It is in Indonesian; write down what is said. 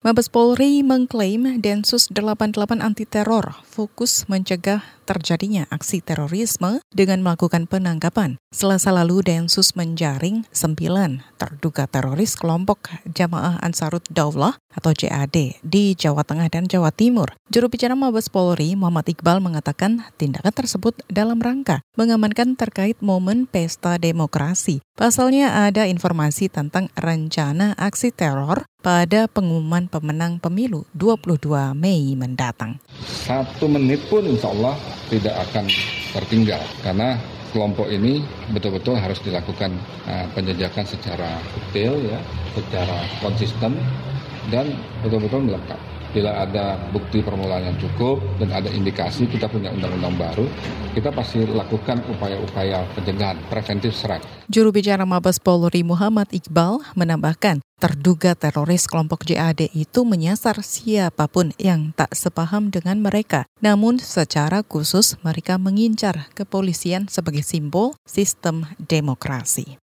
Mabes Polri mengklaim Densus 88 anti teror fokus mencegah terjadinya aksi terorisme dengan melakukan penangkapan. Selasa lalu Densus menjaring 9 terduga teroris kelompok Jamaah Ansarut Daulah atau JAD di Jawa Tengah dan Jawa Timur. Juru bicara Mabes Polri Muhammad Iqbal mengatakan tindakan tersebut dalam rangka mengamankan terkait momen pesta demokrasi. Pasalnya ada informasi tentang rencana aksi teror pada pengumuman pemenang pemilu 22 Mei mendatang. Satu menit pun insya Allah tidak akan tertinggal karena kelompok ini betul-betul harus dilakukan uh, penjajakan secara detail ya, secara konsisten dan betul-betul melekat. Bila ada bukti permulaan yang cukup dan ada indikasi kita punya undang-undang baru, kita pasti lakukan upaya-upaya pencegahan preventif serat. Juru bicara Mabes Polri Muhammad Iqbal menambahkan, terduga teroris kelompok JAD itu menyasar siapa pun yang tak sepaham dengan mereka. Namun secara khusus mereka mengincar kepolisian sebagai simbol sistem demokrasi.